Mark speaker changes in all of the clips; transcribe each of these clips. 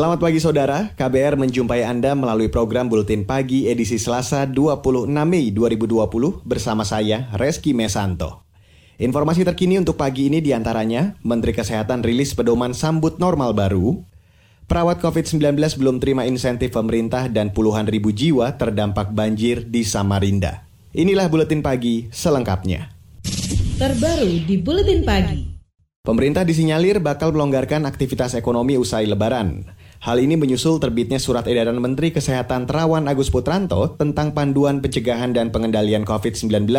Speaker 1: Selamat pagi saudara, KBR menjumpai Anda melalui program Buletin Pagi edisi Selasa 26 Mei 2020 bersama saya, Reski Mesanto. Informasi terkini untuk pagi ini di antaranya, Menteri Kesehatan rilis pedoman sambut normal baru, perawat COVID-19 belum terima insentif pemerintah dan puluhan ribu jiwa terdampak banjir di Samarinda. Inilah Buletin Pagi selengkapnya.
Speaker 2: Terbaru di Buletin Pagi.
Speaker 1: Pemerintah disinyalir bakal melonggarkan aktivitas ekonomi usai lebaran. Hal ini menyusul terbitnya surat edaran Menteri Kesehatan Terawan Agus Putranto tentang panduan pencegahan dan pengendalian COVID-19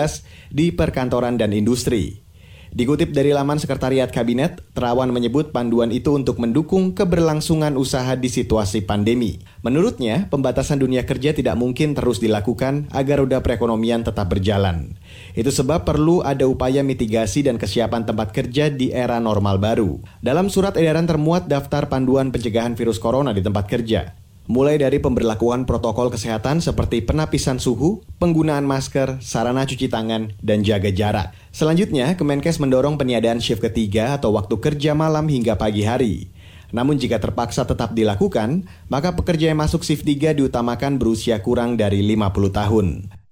Speaker 1: di perkantoran dan industri. Dikutip dari laman Sekretariat Kabinet, Terawan menyebut panduan itu untuk mendukung keberlangsungan usaha di situasi pandemi. Menurutnya, pembatasan dunia kerja tidak mungkin terus dilakukan agar roda perekonomian tetap berjalan. Itu sebab perlu ada upaya mitigasi dan kesiapan tempat kerja di era normal baru. Dalam surat edaran termuat daftar panduan pencegahan virus corona di tempat kerja mulai dari pemberlakuan protokol kesehatan seperti penapisan suhu, penggunaan masker, sarana cuci tangan, dan jaga jarak. Selanjutnya, Kemenkes mendorong peniadaan shift ketiga atau waktu kerja malam hingga pagi hari. Namun jika terpaksa tetap dilakukan, maka pekerja yang masuk shift 3 diutamakan berusia kurang dari 50 tahun.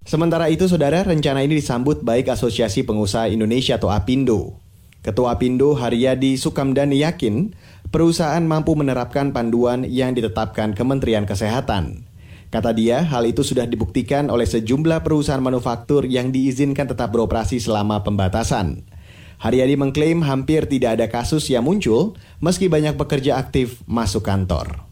Speaker 1: Sementara itu, saudara, rencana ini disambut baik Asosiasi Pengusaha Indonesia atau APindo. Ketua Apindo Haryadi Sukamdani yakin perusahaan mampu menerapkan panduan yang ditetapkan Kementerian Kesehatan. Kata dia, hal itu sudah dibuktikan oleh sejumlah perusahaan manufaktur yang diizinkan tetap beroperasi selama pembatasan. Haryadi mengklaim hampir tidak ada kasus yang muncul meski banyak pekerja aktif masuk kantor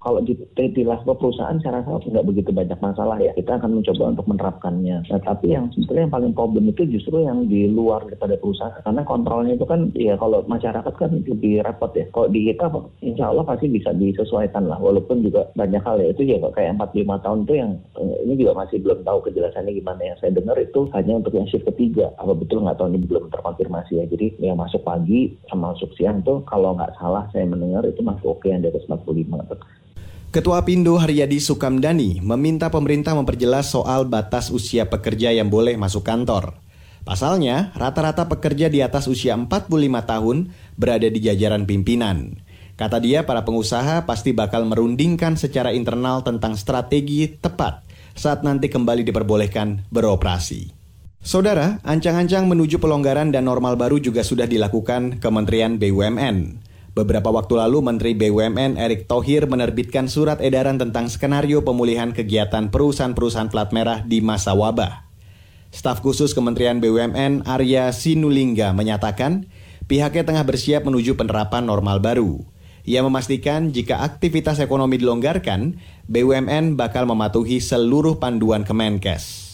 Speaker 3: kalau di, di level perusahaan saya rasa nggak begitu banyak masalah ya. Kita akan mencoba untuk menerapkannya. Nah, tapi yang sebetulnya yang paling problem itu justru yang di luar daripada perusahaan. Karena kontrolnya itu kan ya kalau masyarakat kan lebih repot ya. Kalau di kita insya Allah pasti bisa disesuaikan lah. Walaupun juga banyak hal ya. Itu ya kayak 45 tahun itu yang eh, ini juga masih belum tahu kejelasannya gimana. Yang saya dengar itu hanya untuk yang shift ketiga. Apa betul nggak tahu ini belum terkonfirmasi ya. Jadi yang masuk pagi sama masuk siang tuh kalau nggak salah saya mendengar itu masih oke yang di atas 45
Speaker 1: Ketua Pindo Haryadi Sukamdani meminta pemerintah memperjelas soal batas usia pekerja yang boleh masuk kantor. Pasalnya, rata-rata pekerja di atas usia 45 tahun berada di jajaran pimpinan. Kata dia, para pengusaha pasti bakal merundingkan secara internal tentang strategi tepat saat nanti kembali diperbolehkan beroperasi. Saudara, ancang-ancang menuju pelonggaran dan normal baru juga sudah dilakukan Kementerian BUMN. Beberapa waktu lalu Menteri BUMN Erick Thohir menerbitkan surat edaran tentang skenario pemulihan kegiatan perusahaan-perusahaan plat merah di masa wabah. Staf khusus Kementerian BUMN Arya Sinulinga menyatakan pihaknya tengah bersiap menuju penerapan normal baru. Ia memastikan jika aktivitas ekonomi dilonggarkan, BUMN bakal mematuhi seluruh panduan Kemenkes.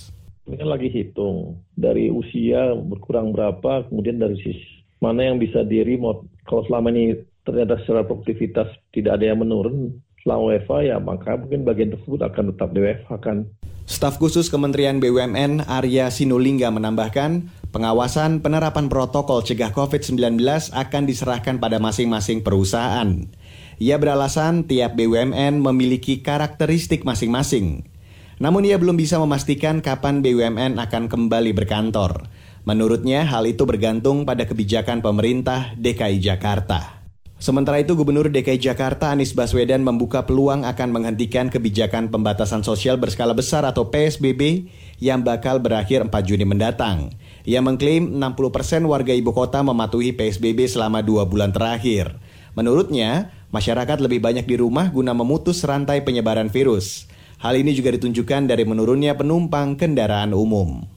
Speaker 4: Ini kan lagi hitung dari usia berkurang berapa, kemudian dari sisi mana yang bisa di. Kalau selama ini ternyata secara produktivitas tidak ada yang menurun, selama WFA ya maka mungkin bagian tersebut akan tetap di WFH kan.
Speaker 1: Staf khusus Kementerian BUMN Arya Sinulingga menambahkan, pengawasan penerapan protokol cegah COVID-19 akan diserahkan pada masing-masing perusahaan. Ia beralasan tiap BUMN memiliki karakteristik masing-masing. Namun ia belum bisa memastikan kapan BUMN akan kembali berkantor. Menurutnya, hal itu bergantung pada kebijakan pemerintah DKI Jakarta. Sementara itu, Gubernur DKI Jakarta Anies Baswedan membuka peluang akan menghentikan kebijakan pembatasan sosial berskala besar atau PSBB yang bakal berakhir 4 Juni mendatang. Ia mengklaim 60% persen warga ibu kota mematuhi PSBB selama dua bulan terakhir. Menurutnya, masyarakat lebih banyak di rumah guna memutus rantai penyebaran virus. Hal ini juga ditunjukkan dari menurunnya penumpang kendaraan umum.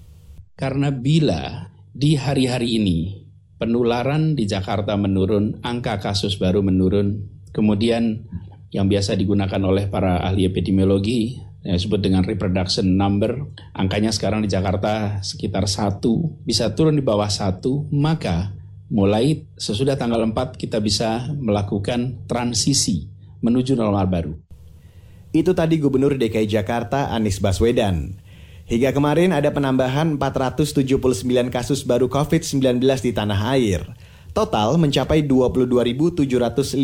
Speaker 5: Karena bila di hari-hari ini penularan di Jakarta menurun, angka kasus baru menurun, kemudian yang biasa digunakan oleh para ahli epidemiologi yang disebut dengan reproduction number, angkanya sekarang di Jakarta sekitar satu, bisa turun di bawah satu, maka mulai sesudah tanggal 4 kita bisa melakukan transisi menuju normal baru.
Speaker 1: Itu tadi Gubernur DKI Jakarta Anies Baswedan. Hingga kemarin ada penambahan 479 kasus baru COVID-19 di tanah air. Total mencapai 22.750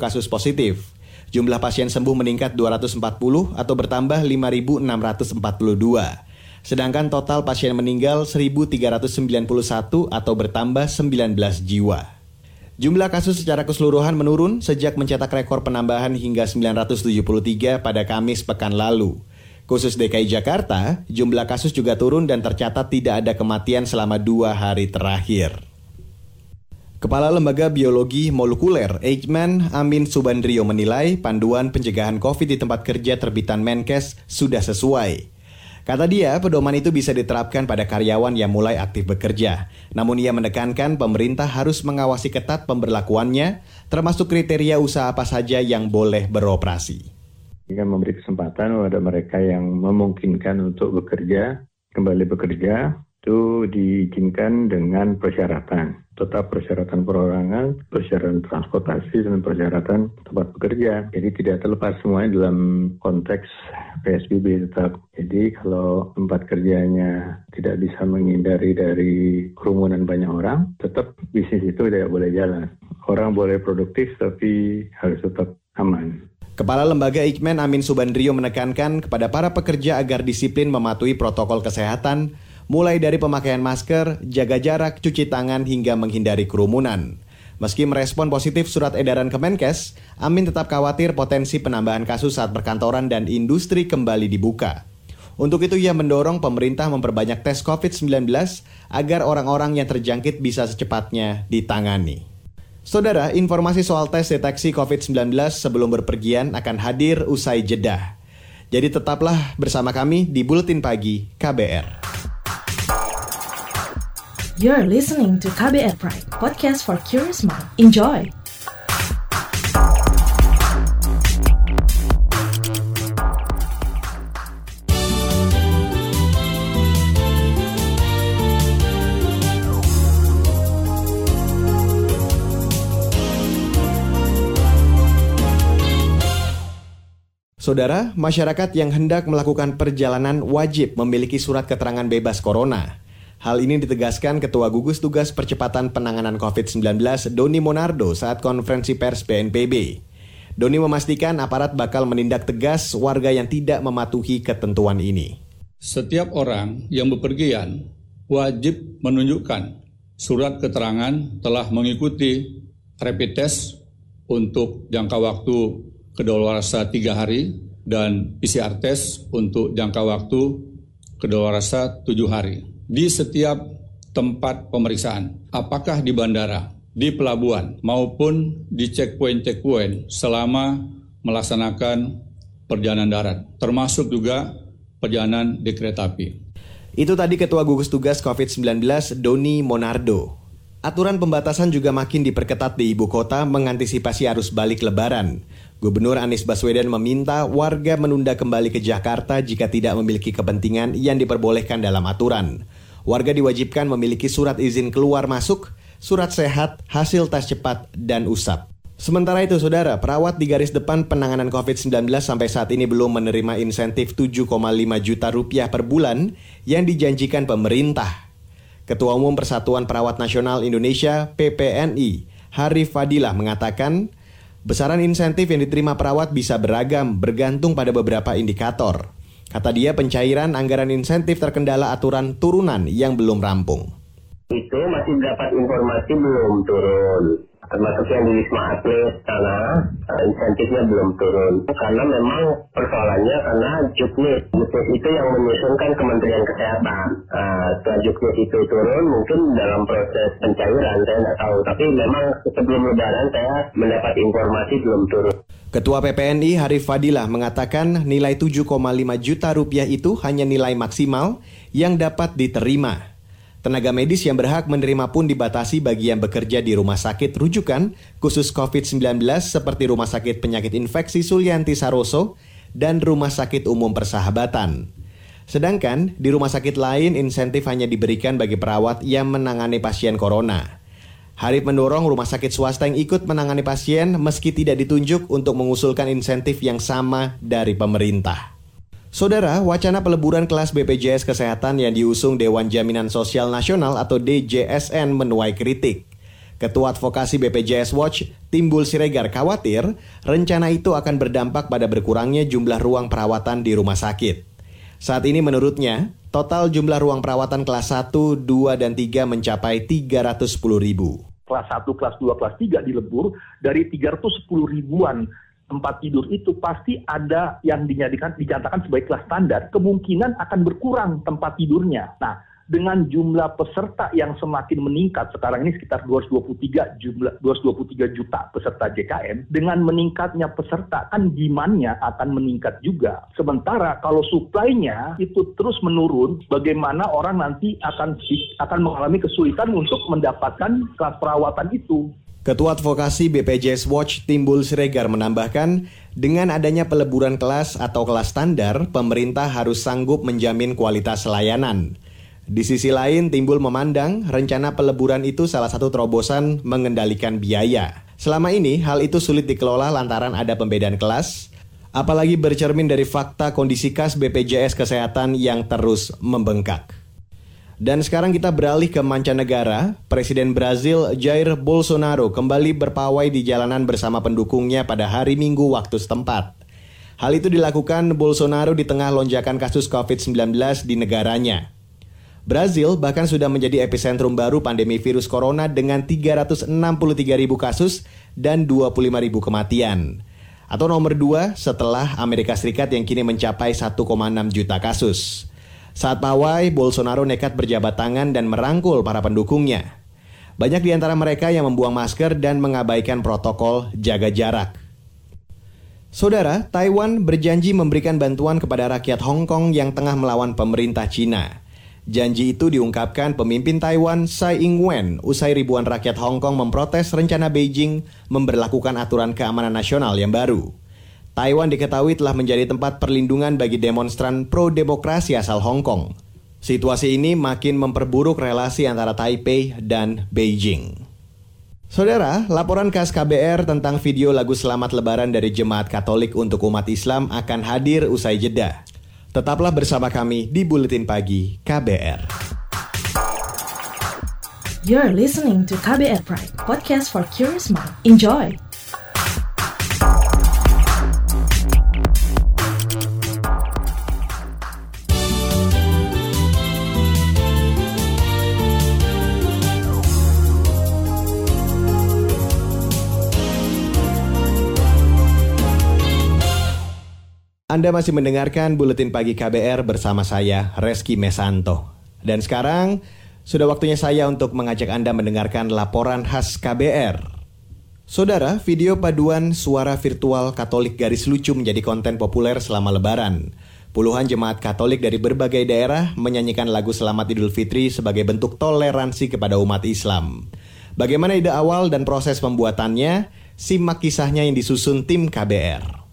Speaker 1: kasus positif. Jumlah pasien sembuh meningkat 240 atau bertambah 5.642. Sedangkan total pasien meninggal 1.391 atau bertambah 19 jiwa. Jumlah kasus secara keseluruhan menurun sejak mencetak rekor penambahan hingga 973 pada Kamis pekan lalu. Khusus DKI Jakarta, jumlah kasus juga turun dan tercatat tidak ada kematian selama dua hari terakhir. Kepala Lembaga Biologi Molekuler Eijkman Amin Subandrio menilai panduan pencegahan COVID di tempat kerja terbitan Menkes sudah sesuai. Kata dia, pedoman itu bisa diterapkan pada karyawan yang mulai aktif bekerja. Namun ia menekankan pemerintah harus mengawasi ketat pemberlakuannya, termasuk kriteria usaha apa saja yang boleh beroperasi.
Speaker 6: Jika memberi kesempatan kepada mereka yang memungkinkan untuk bekerja, kembali bekerja, itu diizinkan dengan persyaratan. Tetap persyaratan perorangan, persyaratan transportasi, dan persyaratan tempat bekerja. Jadi tidak terlepas semuanya dalam konteks PSBB tetap. Jadi kalau tempat kerjanya tidak bisa menghindari dari kerumunan banyak orang, tetap bisnis itu tidak boleh jalan. Orang boleh produktif tapi harus tetap aman.
Speaker 1: Kepala Lembaga Ikmen Amin Subandrio menekankan kepada para pekerja agar disiplin mematuhi protokol kesehatan, mulai dari pemakaian masker, jaga jarak, cuci tangan, hingga menghindari kerumunan. Meski merespon positif surat edaran Kemenkes, Amin tetap khawatir potensi penambahan kasus saat perkantoran dan industri kembali dibuka. Untuk itu ia mendorong pemerintah memperbanyak tes COVID-19 agar orang-orang yang terjangkit bisa secepatnya ditangani. Saudara, informasi soal tes deteksi COVID-19 sebelum berpergian akan hadir usai jeda. Jadi tetaplah bersama kami di Buletin Pagi KBR.
Speaker 2: You're listening to KBR Pride, podcast for curious mind. Enjoy!
Speaker 1: Saudara, masyarakat yang hendak melakukan perjalanan wajib memiliki surat keterangan bebas corona. Hal ini ditegaskan Ketua Gugus Tugas Percepatan Penanganan COVID-19 Doni Monardo saat konferensi pers BNPB. Doni memastikan aparat bakal menindak tegas warga yang tidak mematuhi ketentuan ini.
Speaker 7: Setiap orang yang bepergian wajib menunjukkan surat keterangan telah mengikuti rapid test untuk jangka waktu kedaluarsa tiga hari dan PCR test untuk jangka waktu kedaluarsa tujuh hari. Di setiap tempat pemeriksaan, apakah di bandara, di pelabuhan, maupun di checkpoint-checkpoint selama melaksanakan perjalanan darat, termasuk juga perjalanan di kereta api.
Speaker 1: Itu tadi Ketua Gugus Tugas COVID-19 Doni Monardo. Aturan pembatasan juga makin diperketat di ibu kota mengantisipasi arus balik lebaran. Gubernur Anies Baswedan meminta warga menunda kembali ke Jakarta jika tidak memiliki kepentingan yang diperbolehkan dalam aturan. Warga diwajibkan memiliki surat izin keluar masuk, surat sehat, hasil tes cepat, dan usap. Sementara itu, saudara, perawat di garis depan penanganan COVID-19 sampai saat ini belum menerima insentif 7,5 juta rupiah per bulan yang dijanjikan pemerintah. Ketua Umum Persatuan Perawat Nasional Indonesia PPNI, Harif Fadilah mengatakan, besaran insentif yang diterima perawat bisa beragam bergantung pada beberapa indikator. Kata dia pencairan anggaran insentif terkendala aturan turunan yang belum rampung.
Speaker 8: Itu masih dapat informasi belum turun termasuk yang di Wisma Atlet karena uh, insentifnya belum turun. Karena memang persoalannya karena juknis. Juknis itu yang menyusunkan Kementerian Kesehatan. Uh, setelah juknis itu turun mungkin dalam proses pencairan saya tidak tahu. Tapi memang sebelum lebaran saya mendapat informasi belum turun.
Speaker 1: Ketua PPNI Harif Fadilah mengatakan nilai 7,5 juta rupiah itu hanya nilai maksimal yang dapat diterima. Tenaga medis yang berhak menerima pun dibatasi bagi yang bekerja di rumah sakit rujukan khusus COVID-19 seperti Rumah Sakit Penyakit Infeksi Sulianti Saroso dan Rumah Sakit Umum Persahabatan. Sedangkan di rumah sakit lain insentif hanya diberikan bagi perawat yang menangani pasien corona. Harif mendorong rumah sakit swasta yang ikut menangani pasien meski tidak ditunjuk untuk mengusulkan insentif yang sama dari pemerintah. Saudara, wacana peleburan kelas BPJS Kesehatan yang diusung Dewan Jaminan Sosial Nasional atau DJSN menuai kritik. Ketua Advokasi BPJS Watch, Timbul Siregar khawatir rencana itu akan berdampak pada berkurangnya jumlah ruang perawatan di rumah sakit. Saat ini menurutnya, total jumlah ruang perawatan kelas 1, 2, dan 3 mencapai 310 ribu.
Speaker 9: Kelas 1, kelas 2, kelas 3 dilebur dari 310 ribuan tempat tidur itu pasti ada yang dinyatakan dinyatakan sebagai kelas standar, kemungkinan akan berkurang tempat tidurnya. Nah, dengan jumlah peserta yang semakin meningkat sekarang ini sekitar 223 jumlah 223 juta peserta JKM dengan meningkatnya peserta kan demand-nya akan meningkat juga. Sementara kalau supply-nya itu terus menurun bagaimana orang nanti akan akan mengalami kesulitan untuk mendapatkan kelas perawatan itu
Speaker 1: Ketua Advokasi BPJS Watch Timbul Siregar menambahkan, dengan adanya peleburan kelas atau kelas standar, pemerintah harus sanggup menjamin kualitas layanan. Di sisi lain, Timbul memandang rencana peleburan itu salah satu terobosan mengendalikan biaya. Selama ini, hal itu sulit dikelola lantaran ada pembedaan kelas, apalagi bercermin dari fakta kondisi kas BPJS Kesehatan yang terus membengkak. Dan sekarang kita beralih ke mancanegara. Presiden Brazil Jair Bolsonaro kembali berpawai di jalanan bersama pendukungnya pada hari Minggu waktu setempat. Hal itu dilakukan Bolsonaro di tengah lonjakan kasus COVID-19 di negaranya. Brazil bahkan sudah menjadi epicentrum baru pandemi virus corona dengan 363 ribu kasus dan 25 ribu kematian. Atau nomor dua setelah Amerika Serikat yang kini mencapai 1,6 juta kasus. Saat pawai, Bolsonaro nekat berjabat tangan dan merangkul para pendukungnya. Banyak di antara mereka yang membuang masker dan mengabaikan protokol jaga jarak. Saudara, Taiwan berjanji memberikan bantuan kepada rakyat Hong Kong yang tengah melawan pemerintah Cina. Janji itu diungkapkan pemimpin Taiwan Tsai Ing-wen usai ribuan rakyat Hong Kong memprotes rencana Beijing memberlakukan aturan keamanan nasional yang baru. Taiwan diketahui telah menjadi tempat perlindungan bagi demonstran pro-demokrasi asal Hong Kong. Situasi ini makin memperburuk relasi antara Taipei dan Beijing. Saudara, laporan khas KBR tentang video lagu Selamat Lebaran dari Jemaat Katolik untuk umat Islam akan hadir usai jeda. Tetaplah bersama kami di Buletin Pagi KBR.
Speaker 2: You're listening to KBR Pride, podcast for curious mind. Enjoy!
Speaker 1: Anda masih mendengarkan Buletin Pagi KBR bersama saya, Reski Mesanto. Dan sekarang, sudah waktunya saya untuk mengajak Anda mendengarkan laporan khas KBR. Saudara, video paduan suara virtual Katolik garis lucu menjadi konten populer selama lebaran. Puluhan jemaat Katolik dari berbagai daerah menyanyikan lagu Selamat Idul Fitri sebagai bentuk toleransi kepada umat Islam. Bagaimana ide awal dan proses pembuatannya? Simak kisahnya yang disusun tim KBR.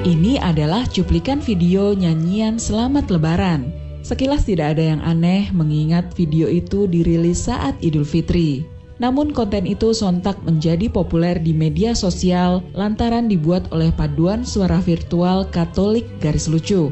Speaker 10: Ini adalah cuplikan video nyanyian Selamat Lebaran. Sekilas tidak ada yang aneh mengingat video itu dirilis saat Idul Fitri. Namun konten itu sontak menjadi populer di media sosial lantaran dibuat oleh paduan suara virtual Katolik garis lucu.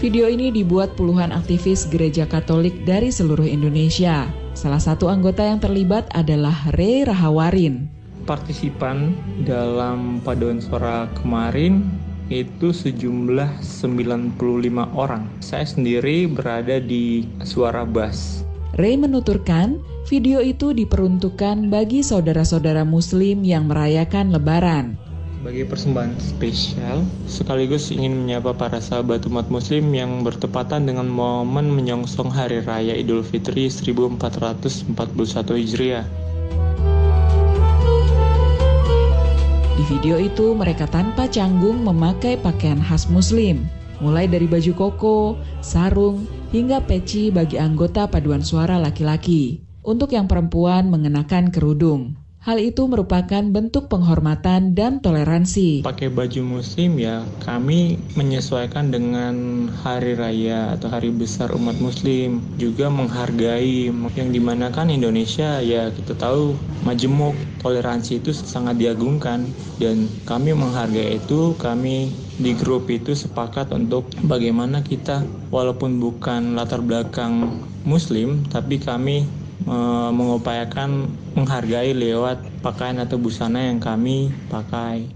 Speaker 10: Video ini dibuat puluhan aktivis gereja Katolik dari seluruh Indonesia. Salah satu anggota yang terlibat adalah Ray Rahawarin.
Speaker 11: Partisipan dalam paduan suara kemarin itu sejumlah 95 orang. Saya sendiri berada di suara bass.
Speaker 10: Ray menuturkan, video itu diperuntukkan bagi saudara-saudara muslim yang merayakan lebaran
Speaker 11: sebagai persembahan spesial sekaligus ingin menyapa para sahabat umat muslim yang bertepatan dengan momen menyongsong Hari Raya Idul Fitri 1441 Hijriah.
Speaker 10: Di video itu mereka tanpa canggung memakai pakaian khas muslim, mulai dari baju koko, sarung, hingga peci bagi anggota paduan suara laki-laki. Untuk yang perempuan mengenakan kerudung. Hal itu merupakan bentuk penghormatan dan toleransi.
Speaker 11: Pakai baju muslim ya, kami menyesuaikan dengan hari raya atau hari besar umat muslim. Juga menghargai yang di mana kan Indonesia ya kita tahu majemuk, toleransi itu sangat diagungkan. Dan kami menghargai itu, kami di grup itu sepakat untuk bagaimana kita walaupun bukan latar belakang muslim, tapi kami mengupayakan menghargai lewat pakaian atau busana yang kami pakai.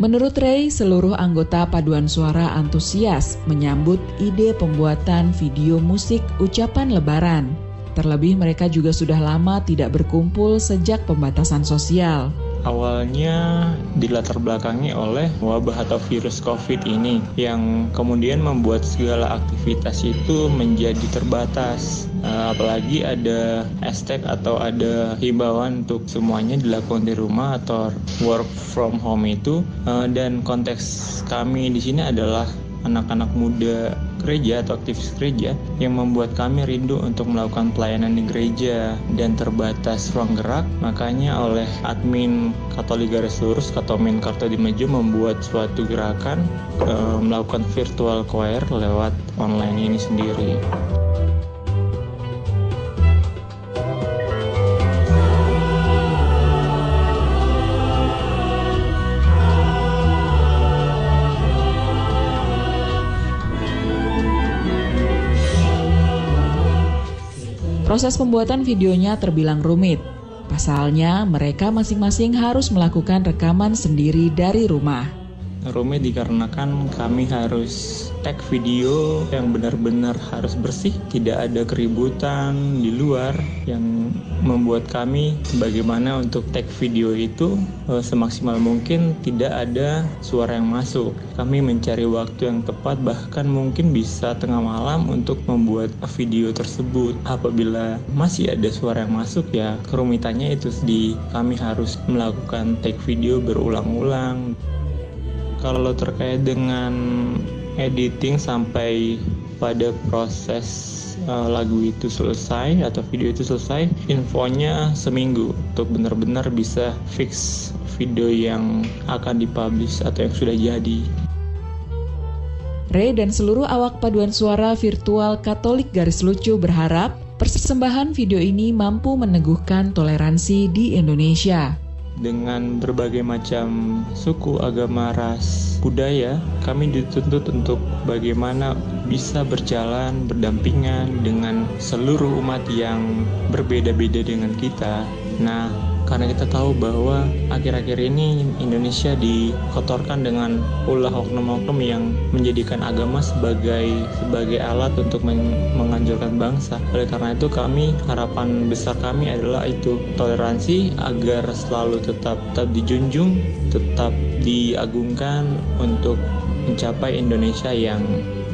Speaker 10: Menurut Ray, seluruh anggota paduan suara antusias menyambut ide pembuatan video musik ucapan lebaran. Terlebih mereka juga sudah lama tidak berkumpul sejak pembatasan sosial
Speaker 11: awalnya dilatar belakangi oleh wabah atau virus COVID ini yang kemudian membuat segala aktivitas itu menjadi terbatas. Uh, apalagi ada hashtag atau ada himbauan untuk semuanya dilakukan di rumah atau work from home itu uh, dan konteks kami di sini adalah anak-anak muda gereja atau aktivis gereja yang membuat kami rindu untuk melakukan pelayanan di gereja dan terbatas ruang gerak. Makanya oleh admin Katolik Garis Lurus Katomin Karto Maju membuat suatu gerakan e, melakukan virtual choir lewat online ini sendiri.
Speaker 10: Proses pembuatan videonya terbilang rumit. Pasalnya, mereka masing-masing harus melakukan rekaman sendiri dari rumah.
Speaker 11: Rumit dikarenakan kami harus tag video yang benar-benar harus bersih, tidak ada keributan di luar yang membuat kami bagaimana untuk tag video itu eh, semaksimal mungkin tidak ada suara yang masuk. Kami mencari waktu yang tepat bahkan mungkin bisa tengah malam untuk membuat video tersebut. Apabila masih ada suara yang masuk ya kerumitannya itu di kami harus melakukan tag video berulang-ulang. Kalau terkait dengan editing sampai pada proses uh, lagu itu selesai atau video itu selesai, infonya seminggu untuk benar-benar bisa fix video yang akan dipublish atau yang sudah jadi.
Speaker 10: Ray dan seluruh awak paduan suara virtual Katolik Garis Lucu berharap persembahan video ini mampu meneguhkan toleransi di Indonesia
Speaker 11: dengan berbagai macam suku, agama, ras, budaya, kami dituntut untuk bagaimana bisa berjalan berdampingan dengan seluruh umat yang berbeda-beda dengan kita. Nah, karena kita tahu bahwa akhir-akhir ini Indonesia dikotorkan dengan ulah oknum-oknum yang menjadikan agama sebagai sebagai alat untuk menganjurkan bangsa. Oleh karena itu kami harapan besar kami adalah itu toleransi agar selalu tetap tetap dijunjung, tetap diagungkan untuk mencapai Indonesia yang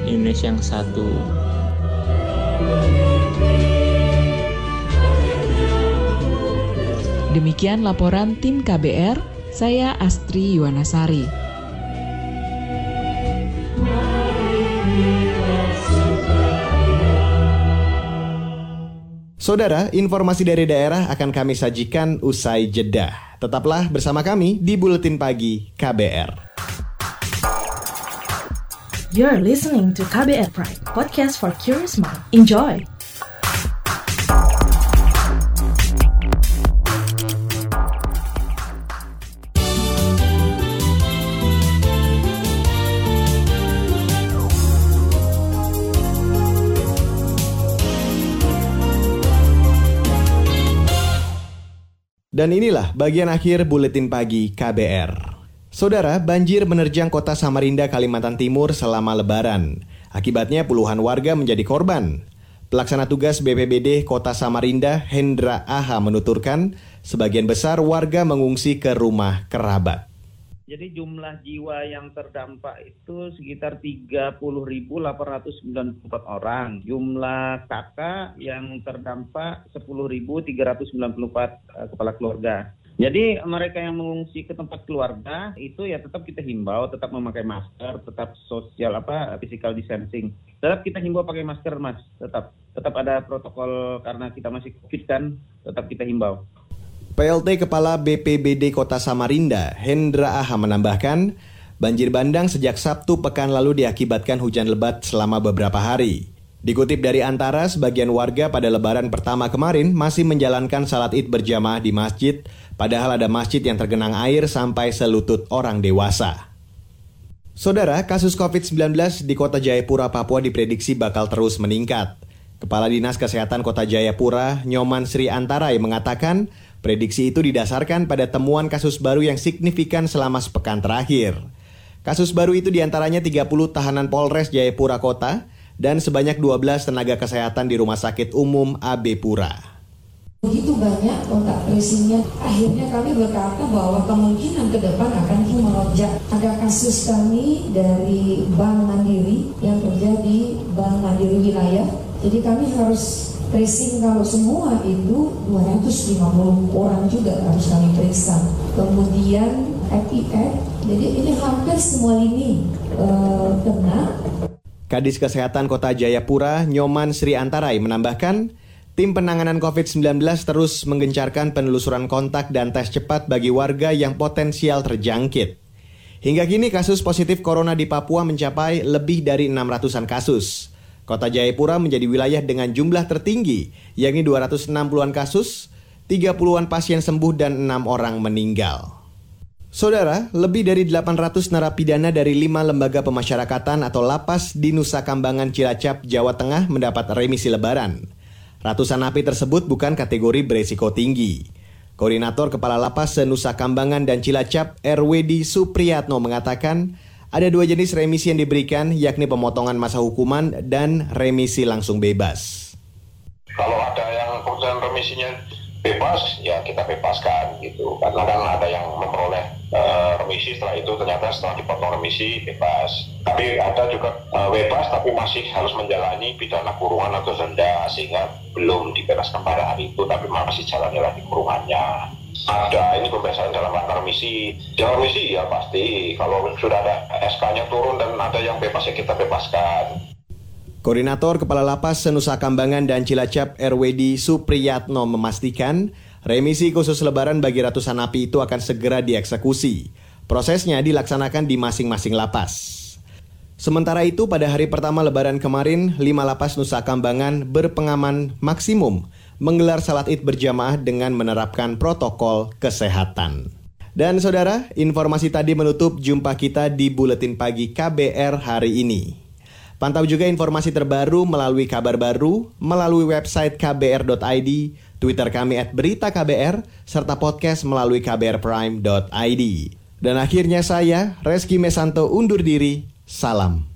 Speaker 11: Indonesia yang satu.
Speaker 10: Demikian laporan tim KBR, saya Astri Yuwanasari.
Speaker 1: Saudara, informasi dari daerah akan kami sajikan usai jeda. Tetaplah bersama kami di Buletin Pagi KBR.
Speaker 2: You're listening to KBR Pride, podcast for curious mind. Enjoy!
Speaker 1: Dan inilah bagian akhir buletin pagi KBR. Saudara, banjir menerjang kota Samarinda, Kalimantan Timur selama lebaran. Akibatnya puluhan warga menjadi korban. Pelaksana tugas BPBD Kota Samarinda, Hendra Aha menuturkan, sebagian besar warga mengungsi ke rumah kerabat.
Speaker 12: Jadi jumlah jiwa yang terdampak itu sekitar 30.894 orang. Jumlah kakak yang terdampak 10.394 eh, kepala keluarga. Jadi mereka yang mengungsi ke tempat keluarga itu ya tetap kita himbau, tetap memakai masker, tetap sosial apa physical distancing. Tetap kita himbau pakai masker mas, tetap tetap ada protokol karena kita masih covid kan, tetap kita himbau.
Speaker 1: PLT Kepala BPBD Kota Samarinda, Hendra Aha menambahkan, banjir bandang sejak Sabtu pekan lalu diakibatkan hujan lebat selama beberapa hari. Dikutip dari Antara, sebagian warga pada lebaran pertama kemarin masih menjalankan salat id berjamaah di masjid, padahal ada masjid yang tergenang air sampai selutut orang dewasa. Saudara, kasus COVID-19 di kota Jayapura, Papua diprediksi bakal terus meningkat. Kepala Dinas Kesehatan Kota Jayapura, Nyoman Sri Antarai mengatakan, prediksi itu didasarkan pada temuan kasus baru yang signifikan selama sepekan terakhir. Kasus baru itu di antaranya 30 tahanan Polres Jayapura Kota, dan sebanyak 12 tenaga kesehatan di Rumah Sakit Umum AB Pura.
Speaker 13: Begitu banyak kontak tracingnya, akhirnya kami berkata bahwa kemungkinan ke depan akan melonjak. Ada kasus kami dari Bank Mandiri yang terjadi Bank Mandiri wilayah. Jadi kami harus tracing kalau semua itu 250 orang juga harus kami periksa. Kemudian FIF, jadi ini hampir semua ini uh, kena
Speaker 1: Kadis Kesehatan Kota Jayapura, Nyoman Sri Antarai menambahkan, tim penanganan COVID-19 terus menggencarkan penelusuran kontak dan tes cepat bagi warga yang potensial terjangkit. Hingga kini kasus positif corona di Papua mencapai lebih dari 600-an kasus. Kota Jayapura menjadi wilayah dengan jumlah tertinggi, yakni 260-an kasus, 30-an pasien sembuh dan 6 orang meninggal. Saudara, lebih dari 800 narapidana dari lima lembaga pemasyarakatan atau lapas di Nusa Kambangan Cilacap, Jawa Tengah mendapat remisi lebaran. Ratusan napi tersebut bukan kategori beresiko tinggi. Koordinator Kepala Lapas Senusa Kambangan dan Cilacap, RWD Supriyatno mengatakan, ada dua jenis remisi yang diberikan, yakni pemotongan masa hukuman dan remisi langsung bebas.
Speaker 14: Kalau ada yang keputusan remisinya bebas, ya kita bebaskan gitu. Karena kan ada yang memperoleh uh, remisi setelah itu ternyata setelah dipotong remisi bebas. Tapi ada juga uh, bebas tapi masih harus menjalani pidana kurungan atau denda sehingga belum dibebaskan pada hari itu tapi masih jalani lagi kurungannya. Ada ini pembebasan dalam rangka remisi. Dalam remisi ya pasti kalau sudah ada SK-nya turun dan ada yang bebas ya kita bebaskan.
Speaker 1: Koordinator Kepala Lapas Senusa Kambangan dan Cilacap RWD Supriyatno memastikan Remisi khusus lebaran bagi ratusan napi itu akan segera dieksekusi. Prosesnya dilaksanakan di masing-masing lapas. Sementara itu pada hari pertama lebaran kemarin, lima lapas Nusa Kambangan berpengaman maksimum menggelar salat id berjamaah dengan menerapkan protokol kesehatan. Dan saudara, informasi tadi menutup jumpa kita di Buletin Pagi KBR hari ini. Pantau juga informasi terbaru melalui kabar baru, melalui website kbr.id, Twitter kami at Berita KBR, serta podcast melalui kbrprime.id. Dan akhirnya saya, Reski Mesanto undur diri. Salam.